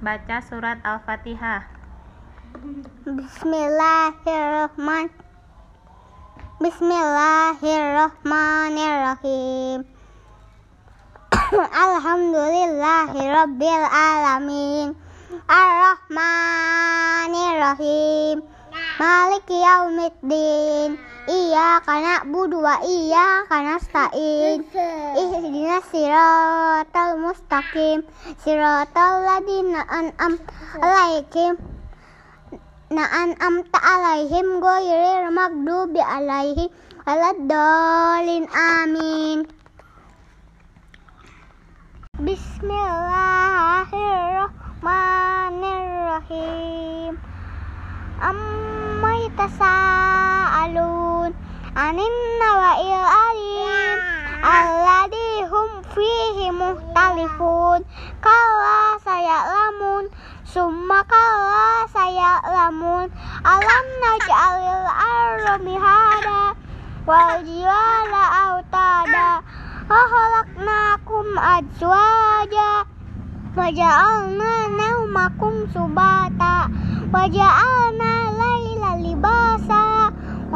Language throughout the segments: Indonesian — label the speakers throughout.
Speaker 1: Baca surat Al-Fatihah.
Speaker 2: Bismillahirrahman Bismillahirrahmanirrahim. Alhamdulillahi Rabbil Alamin. Ar-Rahmanirrahim Maliki Yaumiddin Iyyaka na'budu wa iyyaka nasta'in Ihdinas siratal mustaqim. Siratal ladzina an'amta 'alaihim. Na'an'amta 'alaihim ghairil maghdubi 'alaihim waladdallin amin. Bismillahirrahmanirrahim. Amma yatasaalun anin nawa'il alim alladhi hum fihi muhtalifun. Kalla saya'lamun summa kalla saya'lamun. Alam naj'alil arda mihada wal jibala autada wa khalaqnakum azwaja wa ja'alna naumakum subata. Wa ja'alna laila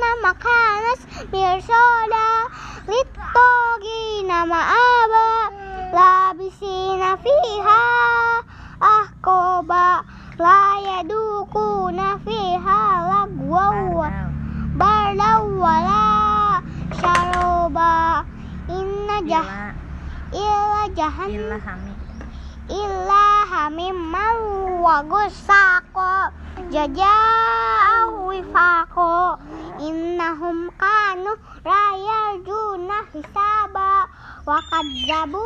Speaker 2: futihatis sama ufakanat abwaba wa suwiratil jibal fakanat saraba inna jahannama kanat mirsada littogina ma'aba labisina fiha ahkoba la yadukuna fiha lagwa wa bardaw inna innahum kanu rayajuna hisaba wa kadzabu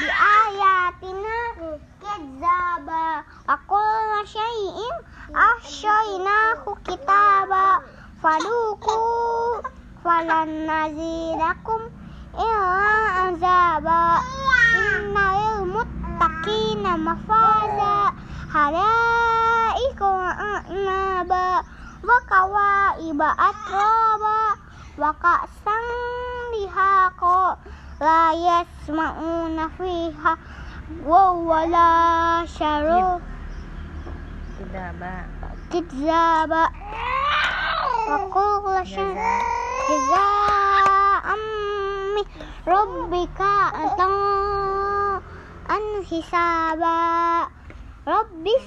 Speaker 2: bi ayatina kadzaba wa kullu syai'in ahsaynahu kitaba faduku falan nazidakum illa azaba innal muttaqina mafaza hadaika wa a'naba wa kawaiba atraba wa ka'san dihaqa la yasma'una fiha wa wala syaru
Speaker 1: tidak ba
Speaker 2: kizaba wa kullu syai'in jazaa'an min rabbika an hisaba. Rabbis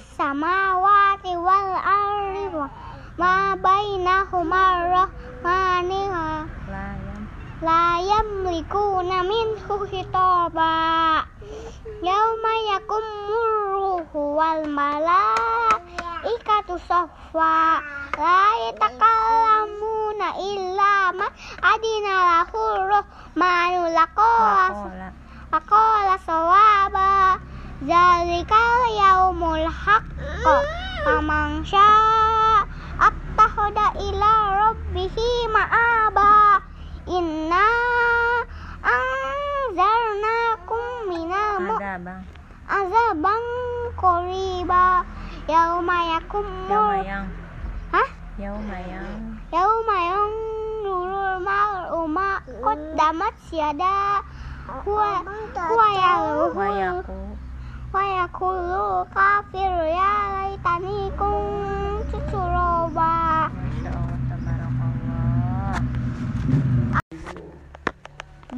Speaker 2: ma bainahuma rahmani
Speaker 1: layam.
Speaker 2: La yamlikuna minhu hitaba yauma ruhu wal malaikatu saffa la yatakallamuna illa ma adina lahu rahmanu. Laqala laqala sawaba. Zalikal yaumul haqq. Faman syaa يعقد إلى ربه
Speaker 1: مآبا إنا
Speaker 2: أنذرناكم
Speaker 1: من عذابا
Speaker 2: عذابا قريبا يوم يقوم يوم ين ها يوم ين
Speaker 1: يوم
Speaker 2: ينظر المرء ما قدمت يداه ويقول ويقول
Speaker 1: الكافر يا ليت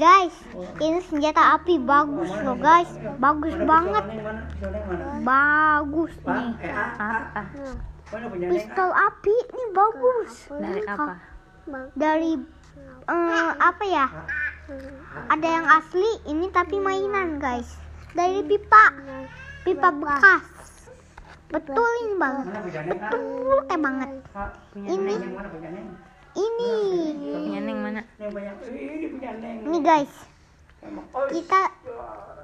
Speaker 2: Guys, ini senjata api bagus loh guys. Bagus banget. Bagus nih.
Speaker 1: Apa?
Speaker 2: Pistol api ini bagus.
Speaker 1: Dari apa?
Speaker 2: Dari eh, apa ya? Ada yang asli, ini tapi mainan guys. Dari pipa, pipa bekas. Betul ini banget. Betul kayak banget. Ini, ini,
Speaker 1: Punya Neng mana?
Speaker 2: ini guys. Kita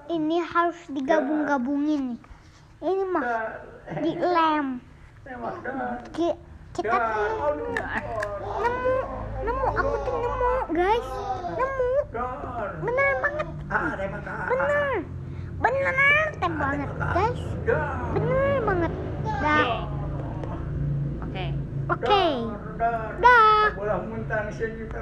Speaker 2: ini harus digabung-gabungin nih. Ini mah di lem. Ki- Kita nemu, nemu, nemu. Aku tuh nemu, guys. Nemu, bener banget. Bener, bener teh banget, guys. Bener banget. Dah,
Speaker 1: Oke.
Speaker 2: oke. Dah.
Speaker 3: Bola muntah siya